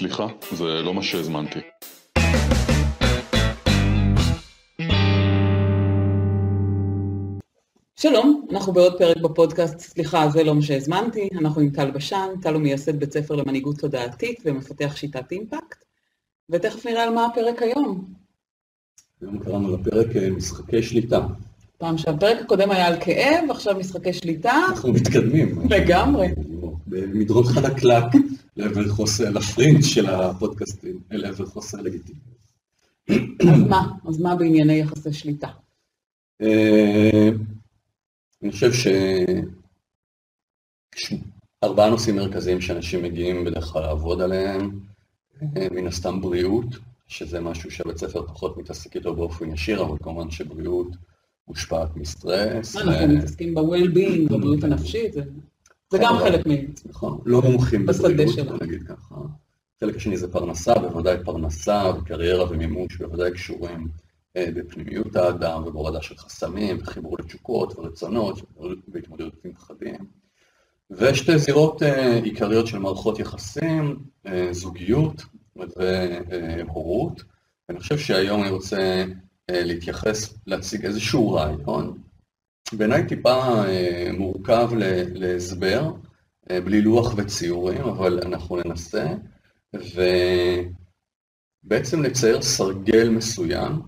סליחה, זה לא מה שהזמנתי. שלום, אנחנו בעוד פרק בפודקאסט, סליחה, זה לא מה שהזמנתי, אנחנו עם טל בשן, טל הוא מייסד בית ספר למנהיגות תודעתית ומפתח שיטת אימפקט, ותכף נראה על מה הפרק היום. היום קראנו לפרק אה, משחקי שליטה. פעם שהפרק הקודם היה על כאב, עכשיו משחקי שליטה. אנחנו מתקדמים. לגמרי. במדרון חלקלק לעבר חוסר, לפרינץ' של הפודקאסטים, לעבר חוסר לגיטימיות. אז מה? אז מה בענייני יחסי שליטה? אה, אני חושב שארבעה נושאים מרכזיים שאנשים מגיעים בדרך כלל לעבוד עליהם, אה, מן הסתם בריאות, שזה משהו שהבית ספר פחות מתעסק איתו באופן ישיר, אבל כמובן שבריאות מושפעת מסטרס. אנחנו מתעסקים ב-well-being, בבריאות הנפשית, זה גם חלק מ... נכון, לא מומחים בבריאות, נגיד ככה. חלק השני זה פרנסה, בוודאי פרנסה וקריירה ומימוש בוודאי קשורים אה, בפנימיות האדם ובהורדה של חסמים וחיבור לתשוקות ורצונות והתמודדות עם פחדים. ושתי זירות אה, עיקריות של מערכות יחסים, אה, זוגיות והורות. אני חושב שהיום אני רוצה להתייחס, להציג איזשהו רעיון, בעיניי טיפה מורכב להסבר, בלי לוח וציורים, אבל אנחנו ננסה, ובעצם לצייר סרגל מסוים,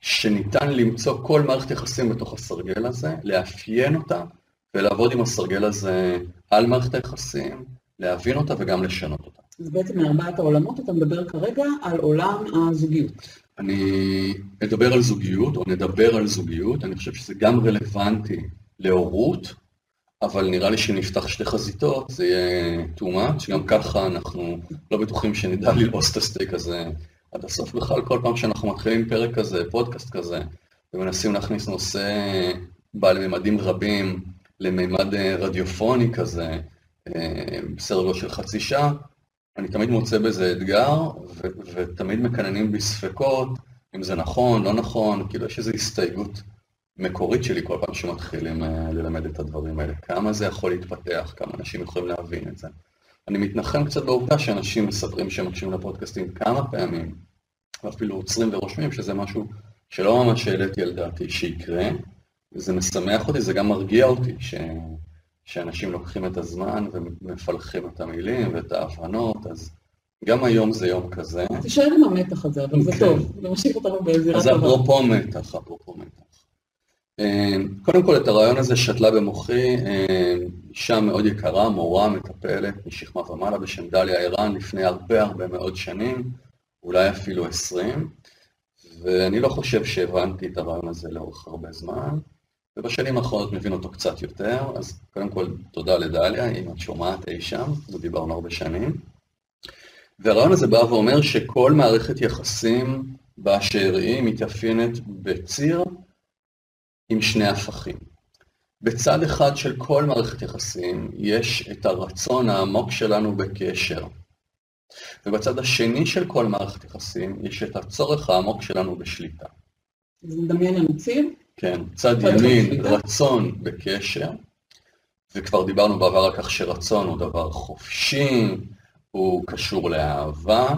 שניתן למצוא כל מערכת יחסים בתוך הסרגל הזה, לאפיין אותה ולעבוד עם הסרגל הזה על מערכת היחסים, להבין אותה וגם לשנות אותה. אז בעצם מארבעת העולמות אתה מדבר כרגע על עולם הזוגיות. אני אדבר על זוגיות, או נדבר על זוגיות, אני חושב שזה גם רלוונטי להורות, אבל נראה לי שנפתח שתי חזיתות, זה יהיה too much, גם ככה אנחנו לא בטוחים שנדע ללעוס את הסטייק הזה עד הסוף. בכלל, כל פעם שאנחנו מתחילים פרק כזה, פודקאסט כזה, ומנסים להכניס נושא בעל ממדים רבים למימד רדיופוני כזה, אה, בסדר גודל של חצי שעה, אני תמיד מוצא בזה אתגר, ו- ותמיד מקננים בי ספקות, אם זה נכון, לא נכון, כאילו יש איזו הסתייגות מקורית שלי כל פעם שמתחילים uh, ללמד את הדברים האלה. כמה זה יכול להתפתח, כמה אנשים יכולים להבין את זה. אני מתנחם קצת בעובדה שאנשים מספרים שהם מקשיבים לפודקאסטים כמה פעמים, ואפילו עוצרים ורושמים שזה משהו שלא ממש העליתי על דעתי שיקרה, וזה משמח אותי, זה גם מרגיע אותי, ש... שאנשים לוקחים את הזמן ומפלחים את המילים ואת ההבנות, אז גם היום זה יום כזה. תישאר עם המתח הזה, אבל זה אוקיי. טוב, זה משאיר אותנו בזירה טובה. אז אפרופו מתח, אפרופו מתח. אה, קודם כל, את הרעיון הזה שתלה במוחי אה, אישה מאוד יקרה, מורה, מטפלת, משכמה ומעלה, בשם דליה ערן, לפני הרבה הרבה מאוד שנים, אולי אפילו עשרים, ואני לא חושב שהבנתי את הרעיון הזה לאורך הרבה זמן. ובשנים האחרונות מבין אותו קצת יותר, אז קודם כל תודה לדליה, אם את שומעת אי שם, ודיברנו הרבה שנים. והרעיון הזה בא ואומר שכל מערכת יחסים באשר היא מתאפיינת בציר עם שני הפכים. בצד אחד של כל מערכת יחסים יש את הרצון העמוק שלנו בקשר. ובצד השני של כל מערכת יחסים יש את הצורך העמוק שלנו בשליטה. אז נדמיין לנו ציר? כן, צד ימין, רצון בקשר, וכבר דיברנו בעבר על כך שרצון הוא דבר חופשי, הוא קשור לאהבה,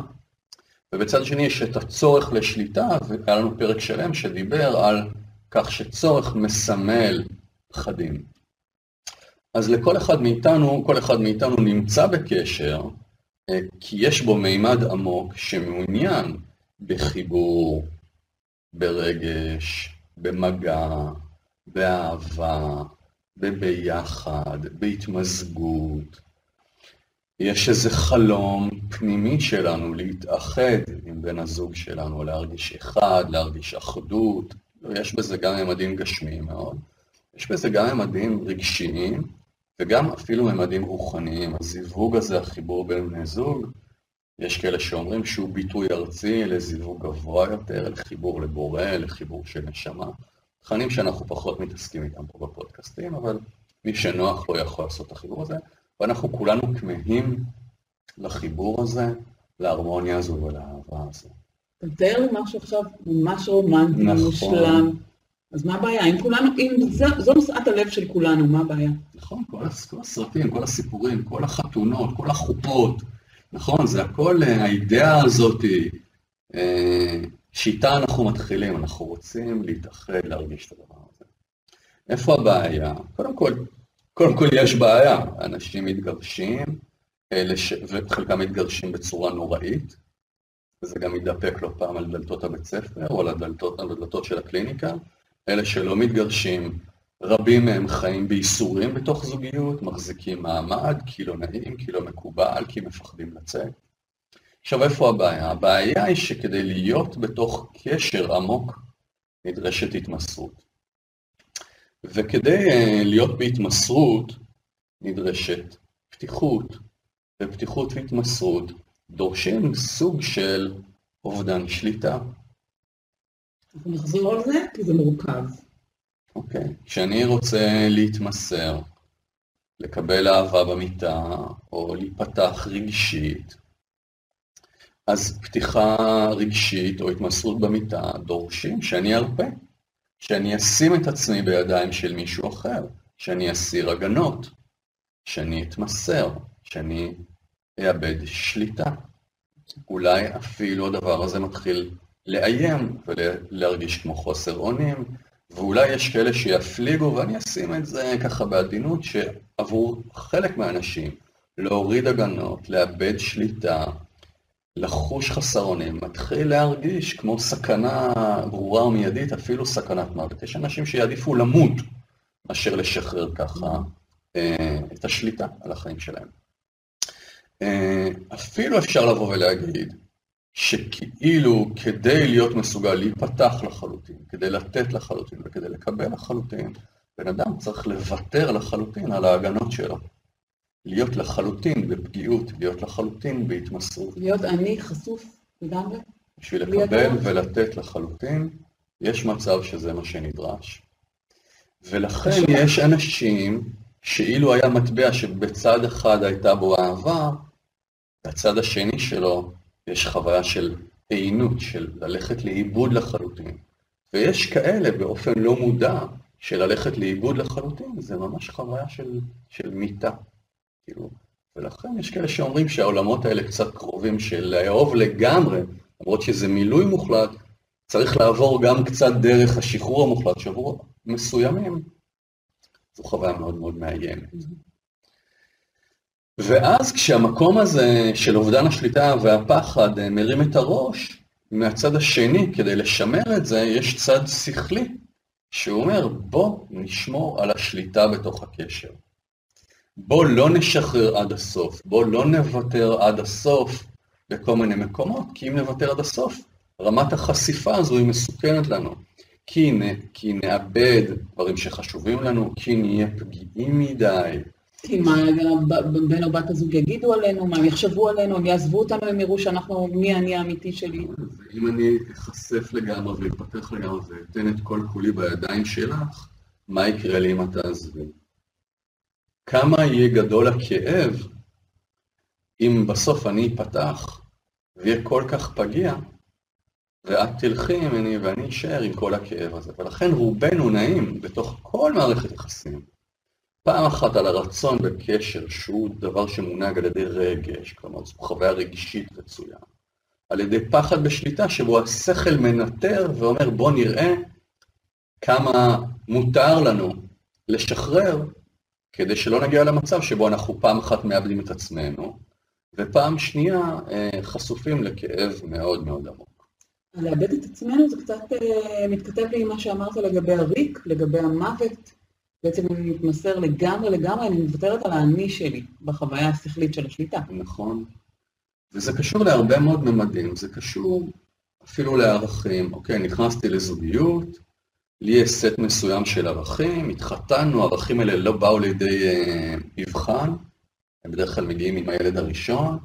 ובצד שני יש את הצורך לשליטה, והיה לנו פרק שלם שדיבר על כך שצורך מסמל פחדים. אז לכל אחד מאיתנו, כל אחד מאיתנו נמצא בקשר, אה, כי יש בו מימד עמוק שמעוניין בחיבור, ברגש, במגע, באהבה, בביחד, בהתמזגות. יש איזה חלום פנימי שלנו להתאחד עם בן הזוג שלנו, להרגיש אחד, להרגיש אחדות. יש בזה גם ממדים גשמיים מאוד. יש בזה גם ממדים רגשיים, וגם אפילו ממדים רוחניים. הזיווג הזה, החיבור בין בני זוג, יש כאלה שאומרים שהוא ביטוי ארצי לזיווג גבוה יותר, לחיבור לבורא, לחיבור של נשמה. תכנים שאנחנו פחות מתעסקים איתם פה בפודקאסטים, אבל מי שנוח לו יכול לעשות את החיבור הזה, ואנחנו כולנו כמהים לחיבור הזה, להרמוניה הזו ולאהבה הזו. אתה מתאר לי משהו עכשיו ממש רומנטי, נכון. מושלם. אז מה הבעיה? אם כולנו, אם זו, זו נושאת הלב של כולנו, מה הבעיה? נכון, כל, כל הסרטים, כל הסיפורים, כל החתונות, כל החופות, נכון, זה הכל אה, האידאה הזאת, שאיתה אנחנו מתחילים, אנחנו רוצים להתאחד, להרגיש את הדבר הזה. איפה הבעיה? קודם כל, קודם כל יש בעיה, אנשים מתגרשים, לש... וחלקם מתגרשים בצורה נוראית, וזה גם מתדפק לא פעם על דלתות הבית ספר או על הדלתות, על הדלתות של הקליניקה. אלה שלא מתגרשים, רבים מהם חיים בייסורים בתוך זוגיות, מחזיקים מעמד, כי לא נעים, כי לא מקובל, כי מפחדים לצאת. עכשיו, איפה הבעיה? הבעיה היא שכדי להיות בתוך קשר עמוק, נדרשת התמסרות. וכדי uh, להיות בהתמסרות, נדרשת פתיחות, ופתיחות והתמסרות דורשים סוג של אובדן שליטה. אנחנו נחזור על זה, כי זה מורכב. אוקיי. כשאני רוצה להתמסר, לקבל אהבה במיטה, או להיפתח רגשית, אז פתיחה רגשית או התמסרות במיטה דורשים שאני ארפה, שאני אשים את עצמי בידיים של מישהו אחר, שאני אסיר הגנות, שאני אתמסר, שאני אאבד שליטה. אולי אפילו הדבר הזה מתחיל לאיים ולהרגיש כמו חוסר אונים, ואולי יש כאלה שיפליגו, ואני אשים את זה ככה בעדינות, שעבור חלק מהאנשים להוריד הגנות, לאבד שליטה, לחוש חסר אונים, מתחיל להרגיש כמו סכנה ברורה ומיידית, אפילו סכנת מוות. יש אנשים שיעדיפו למות מאשר לשחרר ככה אה, את השליטה על החיים שלהם. אה, אפילו אפשר לבוא ולהגיד שכאילו כדי להיות מסוגל להיפתח לחלוטין, כדי לתת לחלוטין וכדי לקבל לחלוטין, בן אדם צריך לוותר לחלוטין על ההגנות שלו. להיות לחלוטין בפגיעות, להיות לחלוטין בהתמסרות. להיות אני חשוף לגמרי? בשביל לקבל ולתת לחלוטין, יש מצב שזה מה שנדרש. ולכן יש אנשים שאילו היה מטבע שבצד אחד הייתה בו אהבה, בצד השני שלו יש חוויה של עינות, של ללכת לאיבוד לחלוטין. ויש כאלה באופן לא מודע של ללכת לאיבוד לחלוטין, זה ממש חוויה של, של מיתה. כאילו, ולכן יש כאלה שאומרים שהעולמות האלה קצת קרובים של לאהוב לגמרי, למרות שזה מילוי מוחלט, צריך לעבור גם קצת דרך השחרור המוחלט, שעבור מסוימים זו חוויה מאוד מאוד מאיימת. ואז כשהמקום הזה של אובדן השליטה והפחד אה, מרים את הראש, מהצד השני, כדי לשמר את זה, יש צד שכלי, שהוא אומר, בוא נשמור על השליטה בתוך הקשר. בוא לא נשחרר עד הסוף, בוא לא נוותר עד הסוף בכל מיני מקומות, כי אם נוותר עד הסוף, רמת החשיפה הזו היא מסוכנת לנו. כי, נ, כי נאבד דברים שחשובים לנו, כי נהיה פגיעים מדי. כי מה בן או בת הזוג יגידו עלינו, מה הם יחשבו עלינו, הם יעזבו אותנו, הם יראו שאנחנו, מי אני האמיתי שלי. אם אני אחשף לגמרי ואתפתח לגמרי ואתן את כל כולי בידיים שלך, מה יקרה לי אם את תעזבי? כמה יהיה גדול הכאב אם בסוף אני אפתח ואהיה כל כך פגיע, ואת תלכי ממני ואני אשאר עם כל הכאב הזה. ולכן רובנו נעים בתוך כל מערכת יחסים. פעם אחת על הרצון בקשר, שהוא דבר שמונהג על ידי רגש, כלומר זו חוויה רגשית רצויה. על ידי פחד בשליטה, שבו השכל מנטר ואומר בוא נראה כמה מותר לנו לשחרר, כדי שלא נגיע למצב שבו אנחנו פעם אחת מאבדים את עצמנו, ופעם שנייה אה, חשופים לכאב מאוד מאוד עמוק. לאבד את עצמנו זה קצת uh, מתכתב לי עם מה שאמרת לגבי הריק, לגבי המוות. בעצם אני מתמסר לגמרי לגמרי, אני מוותרת על האני שלי בחוויה השכלית של השליטה. נכון. וזה קשור להרבה מאוד ממדים, זה קשור אפילו לערכים. אוקיי, נכנסתי לזוגיות, לי יש סט מסוים של ערכים, התחתנו, הערכים האלה לא באו לידי אה, מבחן, הם בדרך כלל מגיעים עם הילד הראשון,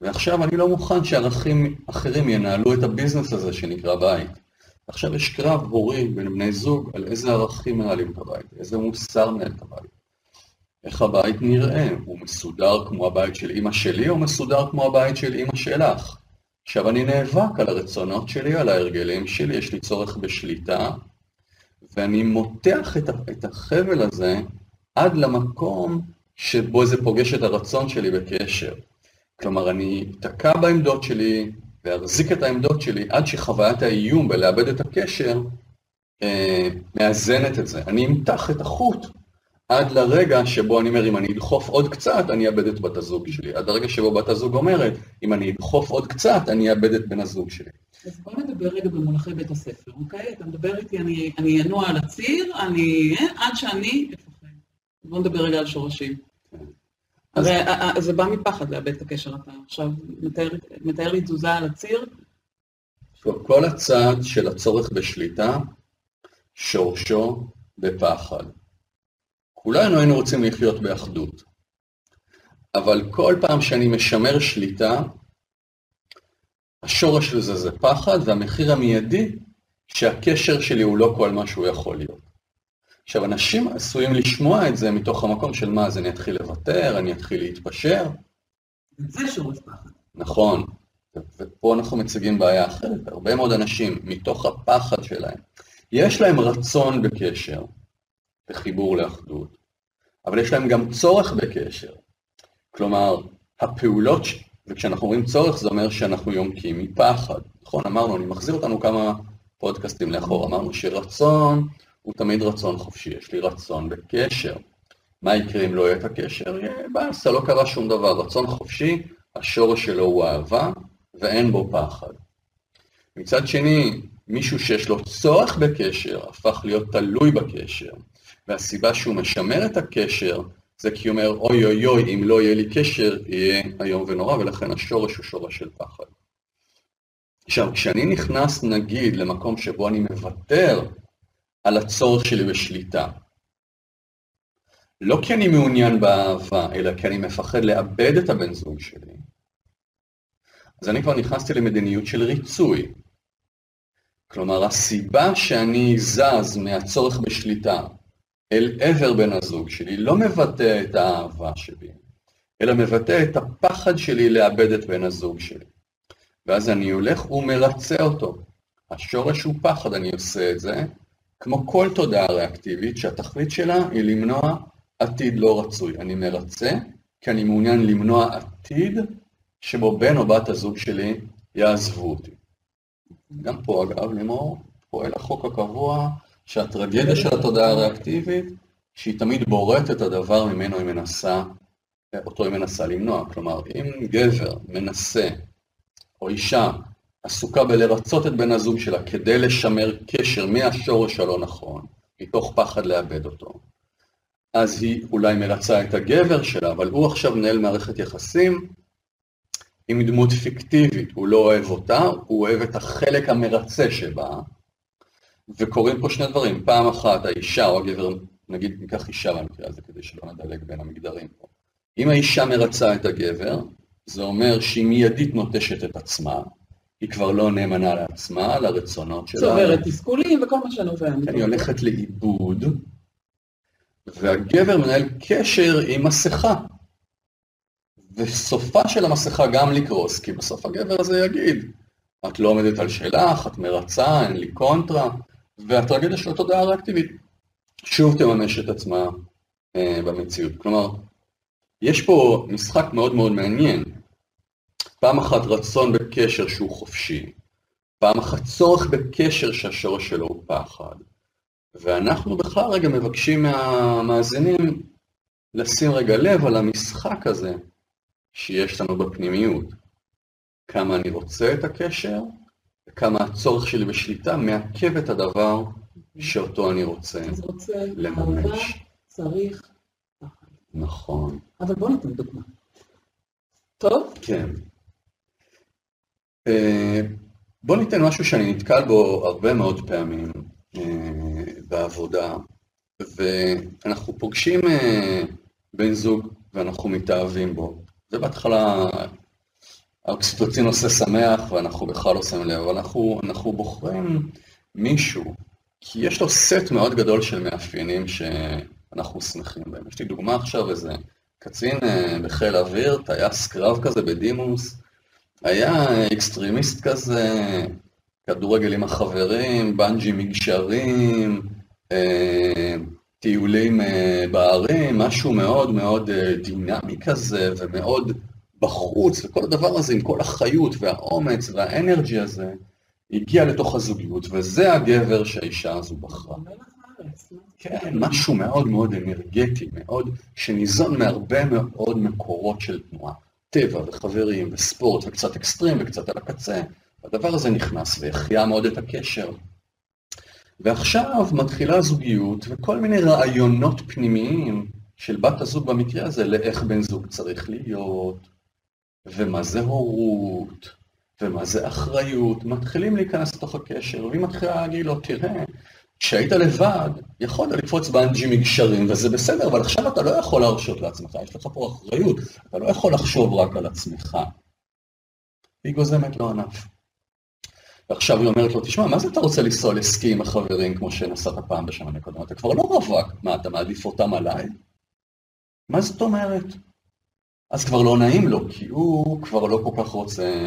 ועכשיו אני לא מוכן שערכים אחרים ינהלו את הביזנס הזה שנקרא בית. עכשיו יש קרב הורי בין בני זוג על איזה ערכים מנהלים את הבית, איזה מוסר מנהל את הבית. איך הבית נראה, הוא מסודר כמו הבית של אימא שלי או מסודר כמו הבית של אימא שלך? עכשיו אני נאבק על הרצונות שלי, על ההרגלים שלי, יש לי צורך בשליטה, ואני מותח את החבל הזה עד למקום שבו זה פוגש את הרצון שלי בקשר. כלומר, אני אתקע בעמדות שלי ואחזיק את העמדות שלי עד שחוויית האיום בלאבד את הקשר אה, מאזנת את זה. אני אמתח את החוט עד לרגע שבו אני אומר, אם אני אדחוף עוד קצת, אני אאבד את בת הזוג שלי. עד הרגע שבו בת הזוג אומרת, אם אני אדחוף עוד קצת, אני אאבד את בן הזוג שלי. אז בוא נדבר רגע במונחי בית הספר, אוקיי? אתה מדבר איתי, אני, אני אנוע על הציר, אני... אה, עד שאני. בוא נדבר רגע על שורשים. אז- הרי זה בא מפחד לאבד את הקשר. אתה עכשיו מתאר, מתאר לי תזוזה על הציר, כל הצד של הצורך בשליטה, שורשו בפחד. כולנו היינו רוצים לחיות באחדות, אבל כל פעם שאני משמר שליטה, השורש של זה זה פחד, והמחיר המיידי שהקשר שלי הוא לא כל מה שהוא יכול להיות. עכשיו, אנשים עשויים לשמוע את זה מתוך המקום של מה, אז אני אתחיל לוותר, אני אתחיל להתפשר, זה שורש פחד. נכון, ופה אנחנו מציגים בעיה אחרת. הרבה מאוד אנשים, מתוך הפחד שלהם, יש להם רצון בקשר, בחיבור לאחדות, אבל יש להם גם צורך בקשר. כלומר, הפעולות, ש- וכשאנחנו אומרים צורך זה אומר שאנחנו יונקים מפחד. נכון, אמרנו, אני מחזיר אותנו כמה פודקאסטים לאחור, אמרנו שרצון הוא תמיד רצון חופשי, יש לי רצון בקשר. מה יקרה אם לא יהיה את הקשר? באסה, לא קרה שום דבר. רצון חופשי, השורש שלו הוא אהבה, ואין בו פחד. מצד שני, מישהו שיש לו צורך בקשר, הפך להיות תלוי בקשר, והסיבה שהוא משמר את הקשר, זה כי הוא אומר, אוי אוי אוי, אם לא יהיה לי קשר, יהיה איום ונורא, ולכן השורש הוא שורש של פחד. עכשיו, כשאני נכנס, נגיד, למקום שבו אני מוותר על הצורך שלי בשליטה, לא כי אני מעוניין באהבה, אלא כי אני מפחד לאבד את הבן זוג שלי, אז אני כבר נכנסתי למדיניות של ריצוי. כלומר, הסיבה שאני זז מהצורך בשליטה אל עבר בן הזוג שלי לא מבטא את האהבה שלי, אלא מבטא את הפחד שלי לאבד את בן הזוג שלי. ואז אני הולך ומרצה אותו. השורש הוא פחד, אני עושה את זה, כמו כל תודעה ריאקטיבית, שהתכלית שלה היא למנוע עתיד לא רצוי. אני מרצה כי אני מעוניין למנוע עתיד שבו בן או בת הזוג שלי יעזבו אותי. גם פה, אגב, לימור, פועל החוק הקבוע שהטרגדיה של התודעה הריאקטיבית, שהיא תמיד בוראת את הדבר ממנו היא מנסה, אותו היא מנסה למנוע. כלומר, אם גבר מנסה, או אישה, עסוקה בלרצות את בן הזוג שלה כדי לשמר קשר מהשורש הלא נכון, מתוך פחד לאבד אותו, אז היא אולי מרצה את הגבר שלה, אבל הוא עכשיו מנהל מערכת יחסים עם דמות פיקטיבית, הוא לא אוהב אותה, הוא אוהב את החלק המרצה שבה, וקורים פה שני דברים, פעם אחת האישה או הגבר, נגיד ניקח אישה במקרה הזה כדי שלא נדלג בין המגדרים פה, אם האישה מרצה את הגבר, זה אומר שהיא מיידית נוטשת את עצמה, היא כבר לא נאמנה לעצמה, לרצונות שלה. צוברת תסכולים וכל מה שנובע. היא הולכת לאיבוד, והגבר מנהל קשר עם מסכה. וסופה של המסכה גם לקרוס, כי בסוף הגבר הזה יגיד, את לא עומדת על שלך, את מרצה, אין לי קונטרה, והטרגדיה של התודעה הריאקטיבית שוב תממש את עצמה אה, במציאות. כלומר, יש פה משחק מאוד מאוד מעניין. פעם אחת רצון בקשר שהוא חופשי, פעם אחת צורך בקשר שהשורש שלו הוא פחד. ואנחנו בכלל רגע מבקשים מהמאזינים לשים רגע לב על המשחק הזה שיש לנו בפנימיות. כמה אני רוצה את הקשר, וכמה הצורך שלי בשליטה מעכב את הדבר שאותו אני רוצה אז רוצה, אהבה, לממש. צריך, פחד. נכון, אבל בוא ניתן דוגמה. טוב? כן. אה, בוא ניתן משהו שאני נתקל בו הרבה מאוד פעמים אה, בעבודה, ואנחנו פוגשים אה, בן זוג ואנחנו מתאהבים בו, ובהתחלה האוקסיטוצין עושה שמח ואנחנו בכלל לא שמים לב, אבל אנחנו, אנחנו בוחרים מישהו, כי יש לו סט מאוד גדול של מאפיינים שאנחנו שמחים בהם. יש לי דוגמה עכשיו, איזה קצין בחיל האוויר, טייס קרב כזה בדימוס, היה extremist כזה, כדורגל עם החברים, בנג'י מגשרים, אה, טיולים אה, בערים, משהו מאוד מאוד אה, דינמי כזה ומאוד בחוץ, וכל הדבר הזה עם כל החיות והאומץ והאנרגי הזה, הגיע לתוך הזוגיות, וזה הגבר שהאישה הזו בחרה. כן, משהו מאוד מאוד אנרגטי, מאוד, שניזון מהרבה מאוד מקורות של תנועה. טבע וחברים וספורט וקצת אקסטרים וקצת על הקצה, הדבר הזה נכנס והחיה מאוד את הקשר. ועכשיו מתחילה הזוגיות וכל מיני רעיונות פנימיים של בת הזוג במקרה הזה לאיך בן זוג צריך להיות, ומה זה הורות, ומה זה אחריות, מתחילים להיכנס לתוך הקשר, והיא מתחילה להגיד לו, תראה, כשהיית לבד, יכולת לקפוץ באנג'י מגשרים, וזה בסדר, אבל עכשיו אתה לא יכול להרשות לעצמך, יש לך פה אחריות, אתה לא יכול לחשוב רק על עצמך. היא גוזמת לו ענף. ועכשיו היא אומרת לו, תשמע, מה זה אתה רוצה לנסוע לסקי עם החברים כמו שנסעת פעם בשנה מקודם? אתה כבר לא רווק, מה, אתה מעדיף אותם עליי? מה זאת אומרת? אז כבר לא נעים לו, כי הוא כבר לא כל כך רוצה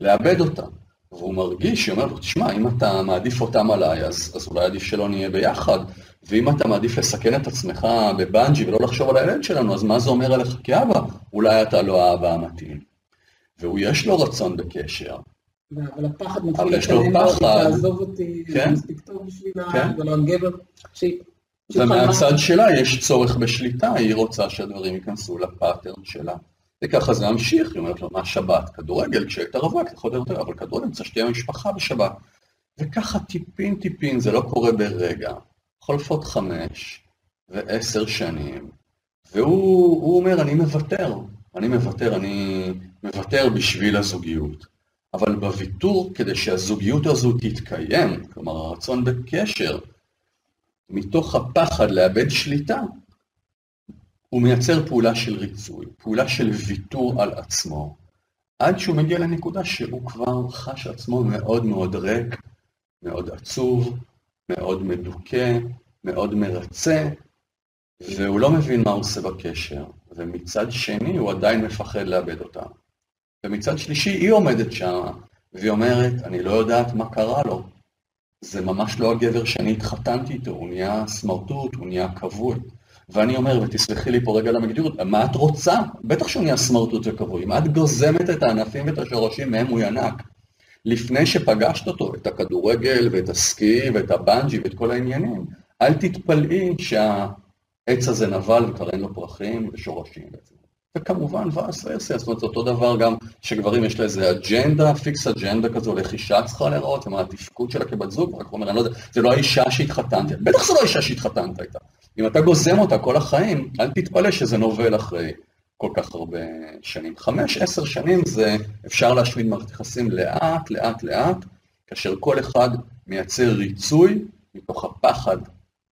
לאבד אותה. והוא מרגיש, היא אומרת לו, תשמע, אם אתה מעדיף אותם עליי, אז, אז אולי עדיף שלא נהיה ביחד, ואם אתה מעדיף לסכן את עצמך בבנג'י ולא לחשוב על הילד שלנו, אז מה זה אומר עליך כאבא? אולי אתה לא האבא המתאים. והוא יש לו רצון בקשר. אבל הפחד מתחיל לו, תעזוב אותי, כן? מספיק טוב בשבילה, כן? ולא הגבר שהיא... ומהצד שלה יש צורך בשליטה, היא רוצה שהדברים ייכנסו לפאטרן שלה. וככה זה ממשיך, היא אומרת לו, מה שבת? כדורגל, כשהיית רווק, אתה יכול יותר, אבל כדורגל צריך שתהיה משפחה בשבת. וככה טיפין טיפין, זה לא קורה ברגע. חולפות חמש ועשר שנים, והוא אומר, אני מוותר, אני מוותר, אני מוותר בשביל הזוגיות. אבל בוויתור, כדי שהזוגיות הזו תתקיים, כלומר הרצון בקשר, מתוך הפחד לאבד שליטה, הוא מייצר פעולה של ריצוי, פעולה של ויתור על עצמו, עד שהוא מגיע לנקודה שהוא כבר חש עצמו מאוד מאוד ריק, מאוד עצוב, מאוד מדוכא, מאוד מרצה, והוא לא מבין מה הוא עושה בקשר, ומצד שני הוא עדיין מפחד לאבד אותה. ומצד שלישי היא עומדת שם, והיא אומרת, אני לא יודעת מה קרה לו. זה ממש לא הגבר שאני התחתנתי איתו, הוא נהיה סמרטוט, הוא נהיה כבוי. ואני אומר, ותסלחי לי פה רגע למגדירות, מה את רוצה? בטח שהוא נהיה סמרטוט וכבוי. אם את גוזמת את הענפים ואת השורשים מהם הוא ינק. לפני שפגשת אותו, את הכדורגל ואת הסקי ואת הבנג'י ואת כל העניינים, אל תתפלאי שהעץ הזה נבל וכבר אין לו פרחים ושורשים בעצם. וכמובן vice versa, זאת אומרת, אותו דבר גם שגברים יש לה איזה אג'נדה, fixed agenda כזו, איך אישה צריכה להיראות, ומה התפקוד שלה כבת זוג, רק אומר, אני לא יודע, זה לא האישה שהתחתנתי, בטח זה לא האישה שהתחתנת איתה. אם אתה גוזם אותה כל החיים, אל תתפלא שזה נבל אחרי כל כך הרבה שנים. חמש, עשר שנים זה אפשר להשמיד מערכת יחסים לאט, לאט, לאט, כאשר כל אחד מייצר ריצוי מתוך הפחד,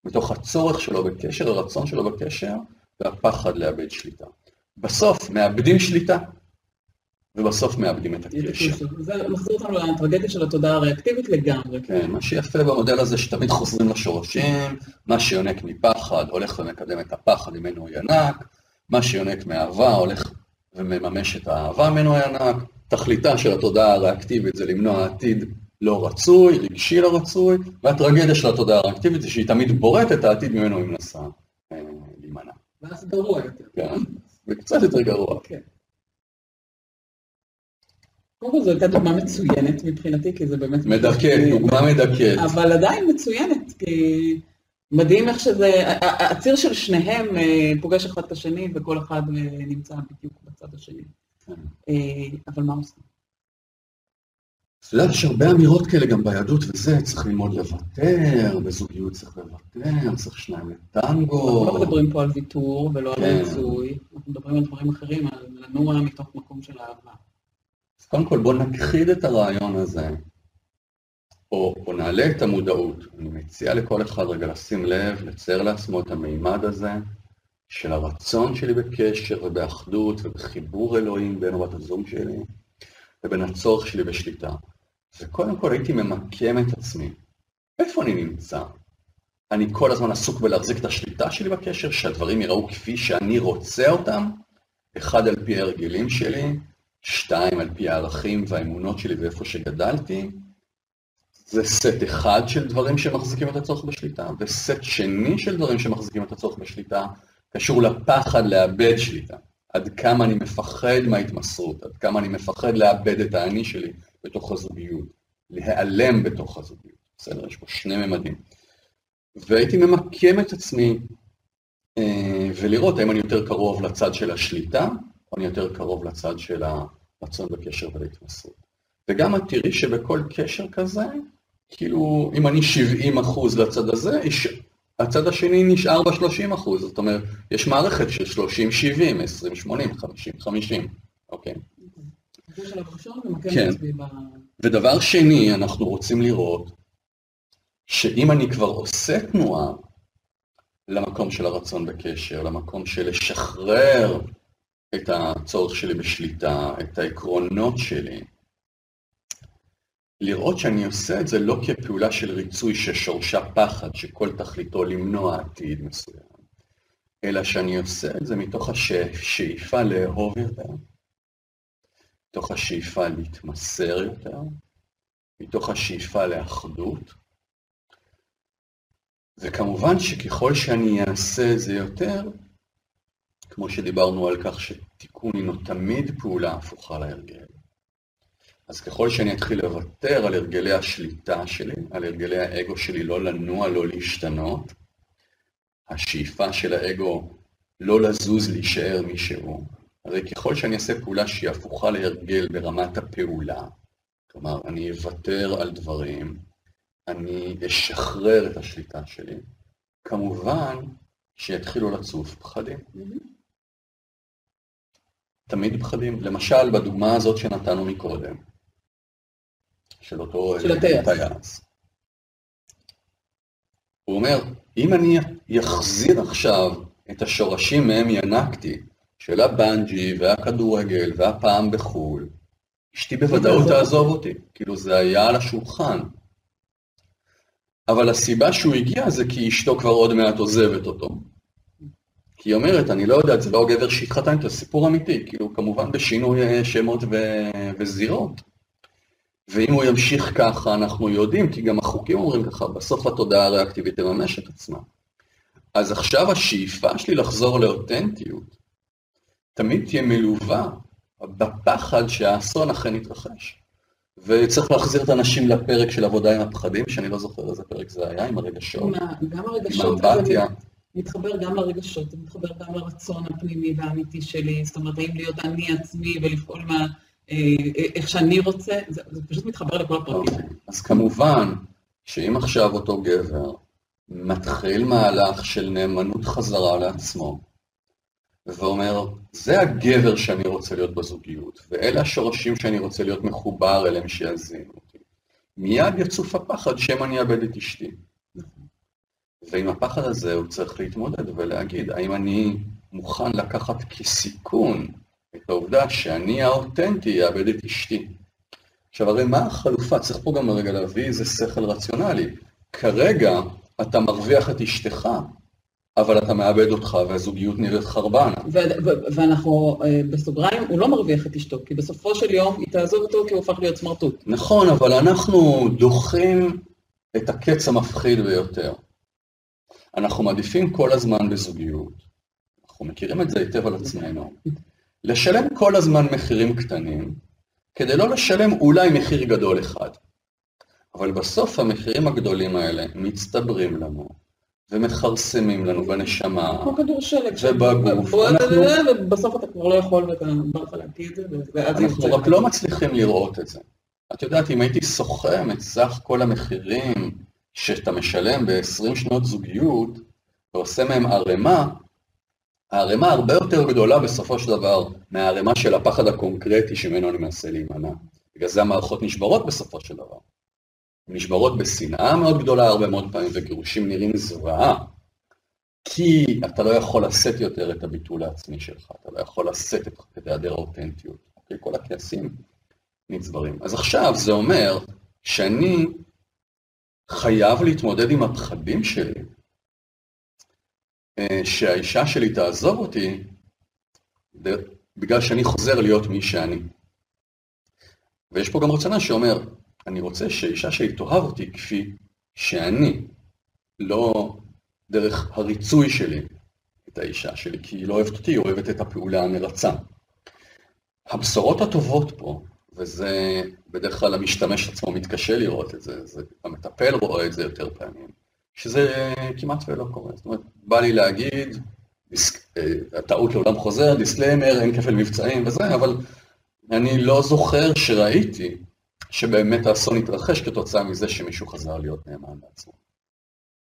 מתוך הצורך שלו בקשר, הרצון שלו בקשר, והפחד לאבד שליטה. בסוף מאבדים שליטה, ובסוף מאבדים את הקשר. זה מחזיר אותנו לטרגדיה של התודעה הריאקטיבית לגמרי. כן, מה שיפה במודל הזה שתמיד חוזרים לשורשים, מה שיונק מפחד הולך ומקדם את הפחד ממנו הוא ינק, מה שיונק מאהבה הולך ומממש את האהבה ממנו ינק, תכליתה של התודעה הריאקטיבית זה למנוע עתיד לא רצוי, רגשי לא רצוי, והטרגדיה של התודעה הריאקטיבית זה שהיא תמיד בוראת את העתיד ממנו היא מנסה אה, להימנע. ואז גרוע יותר. כן. וקצת יותר גרוע. כן. קודם כל זו הייתה דוגמה מצוינת מבחינתי, כי זה באמת... מדכאת, דוגמה מדכאת. אבל עדיין מצוינת, כי מדהים איך שזה... הציר של שניהם אה, פוגש אחד את השני, וכל אחד אה, נמצא בדיוק בצד השני. כן. אה, אבל מה עושים? אתה יודע, יש הרבה אמירות כאלה גם ביהדות וזה, צריך ללמוד לוותר, בזוגיות צריך לוותר, צריך שניים לטנגו. אנחנו לא מדברים פה על ויתור ולא על ריצוי, כן. אנחנו מדברים על דברים אחרים, על לנוע מתוך מקום של אהבה. קודם כל בואו נכחיד את הרעיון הזה, או, או נעלה את המודעות. אני מציע לכל אחד רגע לשים לב, לצייר לעצמו את המימד הזה של הרצון שלי בקשר ובאחדות ובחיבור אלוהים בין בת הזוג שלי. לבין הצורך שלי בשליטה. וקודם כל הייתי ממקם את עצמי. איפה אני נמצא? אני כל הזמן עסוק בלהחזיק את השליטה שלי בקשר, שהדברים יראו כפי שאני רוצה אותם, אחד על פי ההרגלים שלי, שתיים על פי הערכים והאמונות שלי ואיפה שגדלתי. זה סט אחד של דברים שמחזיקים את הצורך בשליטה, וסט שני של דברים שמחזיקים את הצורך בשליטה קשור לפחד לאבד שליטה. עד כמה אני מפחד מההתמסרות, עד כמה אני מפחד לאבד את האני שלי בתוך הזוגיות, להיעלם בתוך הזוגיות, בסדר? יש פה שני ממדים. והייתי ממקם את עצמי אה, ולראות האם אני יותר קרוב לצד של השליטה, אני יותר קרוב לצד של הרצון בקשר ולהתמסרות. וגם את תראי שבכל קשר כזה, כאילו, אם אני 70 אחוז לצד הזה, הצד השני נשאר ב-30 אחוז, זאת אומרת, יש מערכת של 30-70, 20-80, 50-50, אוקיי? כן. ודבר שני, אנחנו רוצים לראות שאם אני כבר עושה תנועה למקום של הרצון בקשר, למקום של לשחרר את הצורך שלי בשליטה, את העקרונות שלי, לראות שאני עושה את זה לא כפעולה של ריצוי ששורשה פחד, שכל תכליתו למנוע עתיד מסוים, אלא שאני עושה את זה מתוך השאיפה לאהוב יותר, מתוך השאיפה להתמסר יותר, מתוך השאיפה לאחדות, וכמובן שככל שאני אעשה את זה יותר, כמו שדיברנו על כך שתיקון הינו תמיד פעולה הפוכה להרגל, אז ככל שאני אתחיל לוותר על הרגלי השליטה שלי, על הרגלי האגו שלי לא לנוע, לא להשתנות, השאיפה של האגו לא לזוז, להישאר מי שהוא, הרי ככל שאני אעשה פעולה שהיא הפוכה להרגל ברמת הפעולה, כלומר, אני אוותר על דברים, אני אשחרר את השליטה שלי, כמובן שיתחילו לצוף פחדים. תמיד פחדים. למשל, בדוגמה הזאת שנתנו מקודם, של אותו של טייס. הוא אומר, אם אני אחזיר עכשיו את השורשים מהם ינקתי, של הבנג'י והכדורגל והפעם בחו"ל, אשתי בוודאות תעזוב אותי. כאילו זה היה על השולחן. אבל הסיבה שהוא הגיע זה כי אשתו כבר עוד מעט עוזבת אותו. כי היא אומרת, אני לא יודעת, זה לא גבר שהתחתן איתו, סיפור אמיתי, כאילו כמובן בשינוי אה, שמות ו- וזירות. ואם הוא ימשיך ככה, אנחנו יודעים, כי גם החוקים אומרים ככה, בסוף התודעה הריאקטיבית תממש את עצמה. אז עכשיו השאיפה שלי לחזור לאותנטיות, תמיד תהיה מלווה בפחד שהאסון אכן יתרחש. וצריך להחזיר את האנשים לפרק של עבודה עם הפחדים, שאני לא זוכר איזה פרק זה היה, עם הרגשות. גם הרגשות, עם אמבטיה. מתחבר גם לרגשות, זה מתחבר גם לרצון הפנימי והאמיתי שלי, זאת אומרת, האם להיות אני עצמי ולפעול מה... אה, איך שאני רוצה, זה, זה פשוט מתחבר לכל הפרטים. Okay. אוקיי. אז כמובן, שאם עכשיו אותו גבר מתחיל מהלך של נאמנות חזרה לעצמו, ואומר, זה הגבר שאני רוצה להיות בזוגיות, ואלה השורשים שאני רוצה להיות מחובר אליהם שיזינו אותי. מיד יצוף הפחד שמא אני אאבד את אשתי. ועם הפחד הזה הוא צריך להתמודד ולהגיד, האם אני מוכן לקחת כסיכון את העובדה שאני האותנטי אאבד את אשתי. עכשיו, הרי מה החלופה? צריך פה גם רגע להביא איזה שכל רציונלי. כרגע אתה מרוויח את אשתך, אבל אתה מאבד אותך והזוגיות נראית חרבנה. ואנחנו אה, בסוגריים, הוא לא מרוויח את אשתו, כי בסופו של יום היא תעזוב אותו כי הוא הופך להיות סמרטוט. נכון, אבל אנחנו דוחים את הקץ המפחיד ביותר. אנחנו מעדיפים כל הזמן בזוגיות, אנחנו מכירים את זה היטב על עצמנו, לשלם כל הזמן מחירים קטנים, כדי לא לשלם אולי מחיר גדול אחד. אבל בסוף המחירים הגדולים האלה מצטברים לנו, ומכרסמים לנו בנשמה, כמו כדור שלג, ובגוף, ובסוף אתה כבר לא יכול ואתה בא לך להקיא את זה, ואז אנחנו רק לא מצליחים לראות את זה. את יודעת, אם הייתי סוכם את סך כל המחירים שאתה משלם ב-20 שנות זוגיות, ועושה מהם ערימה, הערימה הרבה יותר גדולה בסופו של דבר מהערימה של הפחד הקונקרטי שממנו אני מנסה להימנע. בגלל זה המערכות נשברות בסופו של דבר. נשברות בשנאה מאוד גדולה הרבה מאוד פעמים, וגירושים נראים זוועה. כי אתה לא יכול לשאת יותר את הביטול העצמי שלך, אתה לא יכול לשאת את, את היעדר האותנטיות. אוקיי? כל הכעסים נצברים. אז עכשיו זה אומר שאני חייב להתמודד עם הפחדים שלי, אה, שהאישה שלי תעזוב אותי בגלל שאני חוזר להיות מי שאני. ויש פה גם רצונה שאומר, אני רוצה שאישה שלי תאהב אותי כפי שאני, לא דרך הריצוי שלי, את האישה שלי, כי היא לא אוהבת אותי, היא אוהבת את הפעולה המרצה. הבשורות הטובות פה, וזה בדרך כלל המשתמש עצמו מתקשה לראות את זה, זה המטפל רואה את זה יותר פעמים, שזה כמעט ולא קורה. זאת אומרת, בא לי להגיד, אה, הטעות לעולם חוזר, disclaimer, אין כפל מבצעים וזה, אבל אני לא זוכר שראיתי שבאמת האסון התרחש כתוצאה מזה שמישהו חזר להיות נאמן לעצמו.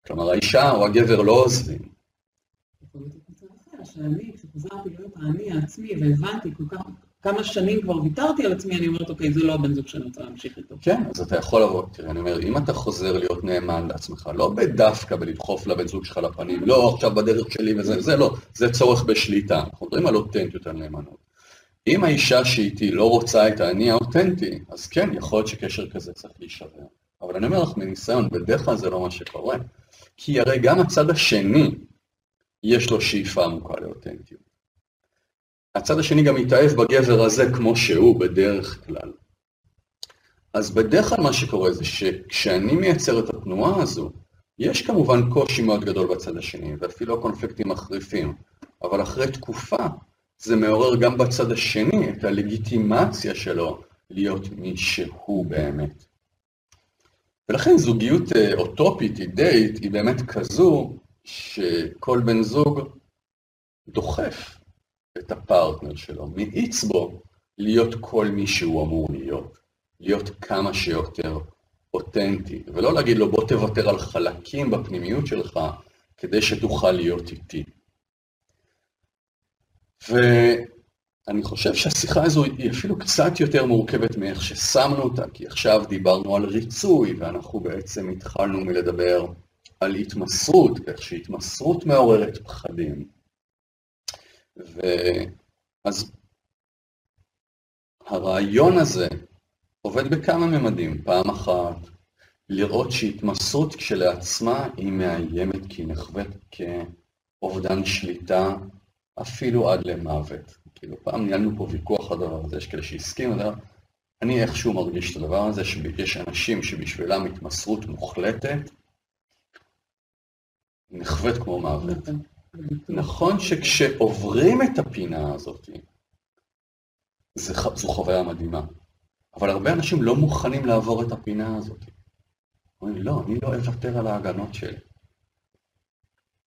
כלומר, האישה או הגבר לא עוזבים. שאני, כשחזרתי להיות האני העצמי והבנתי כל כך, כמה שנים כבר ויתרתי על עצמי, אני אומרת, אוקיי, זה לא הבן זוג שאני רוצה להמשיך איתו. כן, אז אתה יכול לבוא, תראה, אני אומר, אם אתה חוזר להיות נאמן לעצמך, לא בדווקא בלדחוף לבן זוג שלך לפנים, לא עכשיו בדרך שלי וזה, זה לא, זה צורך בשליטה. אנחנו מדברים על אותנטיות על נאמנות. אם האישה שאיתי לא רוצה את האני האותנטי, אז כן, יכול להיות שקשר כזה צריך להישבר. אבל אני אומר לך מניסיון, בדרך כלל זה לא מה שקורה. כי הרי גם הצד השני, יש לו שאיפה עמוקה לאותנטיות. הצד השני גם מתאהב בגבר הזה כמו שהוא בדרך כלל. אז בדרך כלל מה שקורה זה שכשאני מייצר את התנועה הזו, יש כמובן קושי מאוד גדול בצד השני, ואפילו קונפליקטים מחריפים, אבל אחרי תקופה זה מעורר גם בצד השני את הלגיטימציה שלו להיות מי שהוא באמת. ולכן זוגיות אה, אוטופית, אידאית, היא באמת כזו שכל בן זוג דוחף את הפרטנר שלו, מאיץ בו להיות כל מי שהוא אמור להיות, להיות כמה שיותר אותנטי, ולא להגיד לו בוא תוותר על חלקים בפנימיות שלך כדי שתוכל להיות איתי. ואני חושב שהשיחה הזו היא אפילו קצת יותר מורכבת מאיך ששמנו אותה, כי עכשיו דיברנו על ריצוי, ואנחנו בעצם התחלנו מלדבר על התמסרות, איך שהתמסרות מעוררת פחדים. ואז הרעיון הזה עובד בכמה ממדים. פעם אחת, לראות שהתמסרות כשלעצמה היא מאיימת כי היא נחווית כאובדן שליטה אפילו עד למוות. כאילו, פעם ניהלנו פה ויכוח על הדבר הזה, יש כאלה שהסכימו, אני איכשהו מרגיש את הדבר הזה, שיש אנשים שבשבילם התמסרות מוחלטת, נחווית כמו מוות. נכון שכשעוברים את הפינה הזאת, זו חוויה מדהימה, אבל הרבה אנשים לא מוכנים לעבור את הפינה הזאת. אומרים, לא, אני לא אוותר על ההגנות שלי.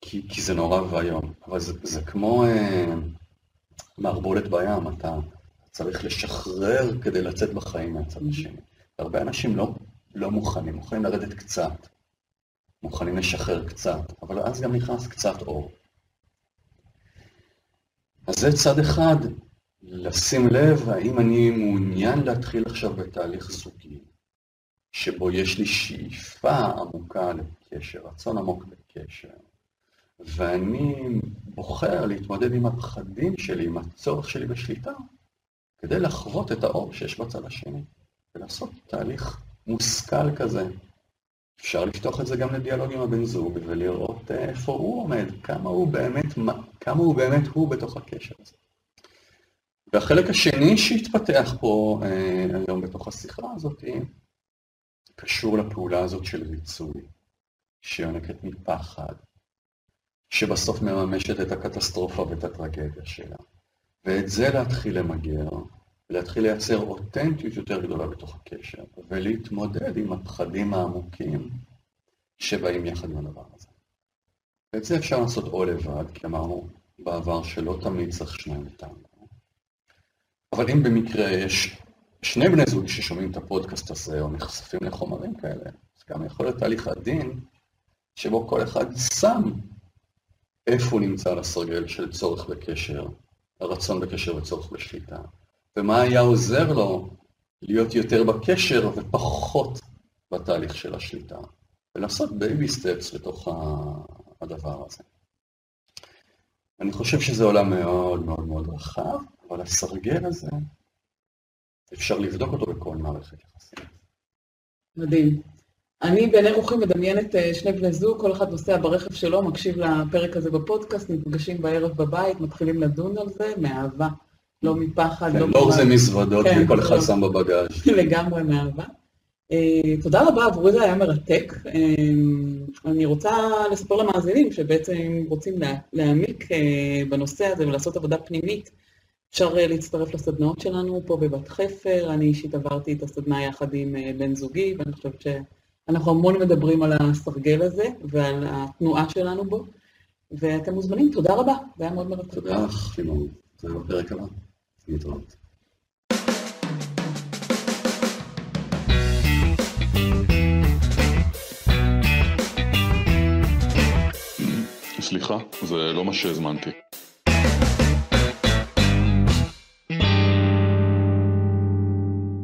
כי, כי זה נורא ואיום. אבל זה, זה כמו אה, מערבולת בים, אתה צריך לשחרר כדי לצאת בחיים מהצד השני. הרבה אנשים לא, לא מוכנים, מוכנים לרדת קצת, מוכנים לשחרר קצת, אבל אז גם נכנס קצת אור. אז זה צד אחד, לשים לב האם אני מעוניין להתחיל עכשיו בתהליך זוגי, שבו יש לי שאיפה עמוקה לקשר, רצון עמוק לקשר, ואני בוחר להתמודד עם הפחדים שלי, עם הצורך שלי בשליטה, כדי לחוות את האור שיש בצד השני, ולעשות תהליך מושכל כזה. אפשר לפתוח את זה גם לדיאלוג עם הבן זוג, ולראות איפה הוא עומד, כמה הוא באמת, כמה הוא באמת הוא בתוך הקשר הזה. והחלק השני שהתפתח פה אה, היום בתוך השיחה הזאת, קשור לפעולה הזאת של ריצוי, שיונקת מפחד, שבסוף מממשת את הקטסטרופה ואת הטרגדיה שלה. ואת זה להתחיל למגר, להתחיל לייצר אותנטיות יותר גדולה בתוך הקשר, ולהתמודד עם הפחדים העמוקים שבאים יחד עם הדבר הזה. ואת זה אפשר לעשות או לבד, כי אמרנו בעבר שלא תמיד צריך שניים לטעמו. אבל אם במקרה יש שני בני זוג ששומעים את הפודקאסט הזה, או נחשפים לחומרים כאלה, אז גם יכול להיות תהליך עדין, שבו כל אחד שם איפה הוא נמצא על הסרגל של צורך בקשר, הרצון בקשר וצורך בשליטה, ומה היה עוזר לו להיות יותר בקשר ופחות בתהליך של השליטה, ולעשות baby steps לתוך הדבר הזה. אני חושב שזה עולם מאוד מאוד מאוד רחב, אבל הסרגל הזה, אפשר לבדוק אותו בכל מערכת יחסים. מדהים. אני בעיני רוחי מדמיינת אה, שני בני זוג, כל אחד נוסע ברכב שלו, מקשיב לפרק הזה בפודקאסט, נפגשים בערב בבית, מתחילים לדון על זה, מאהבה, לא מפחד, כן, לא... לא זה מזוודות, כן, וכל אחד לא. שם בבגאז'. לגמרי מאהבה. אה, תודה רבה, עבורי זה היה מרתק. אה, אני רוצה לספר למאזינים שבעצם רוצים להעמיק אה, בנושא הזה ולעשות עבודה פנימית. אפשר להצטרף לסדנאות שלנו פה בבת חפר, אני אישית עברתי את הסדנה יחד עם בן זוגי, ואני חושבת שאנחנו המון מדברים על הסרגל הזה ועל התנועה שלנו בו, ואתם מוזמנים, תודה רבה, זה היה מאוד מרתק. תודה לימור, זה היה בפרק הבא. להתראות. סליחה, זה לא מה שהזמנתי.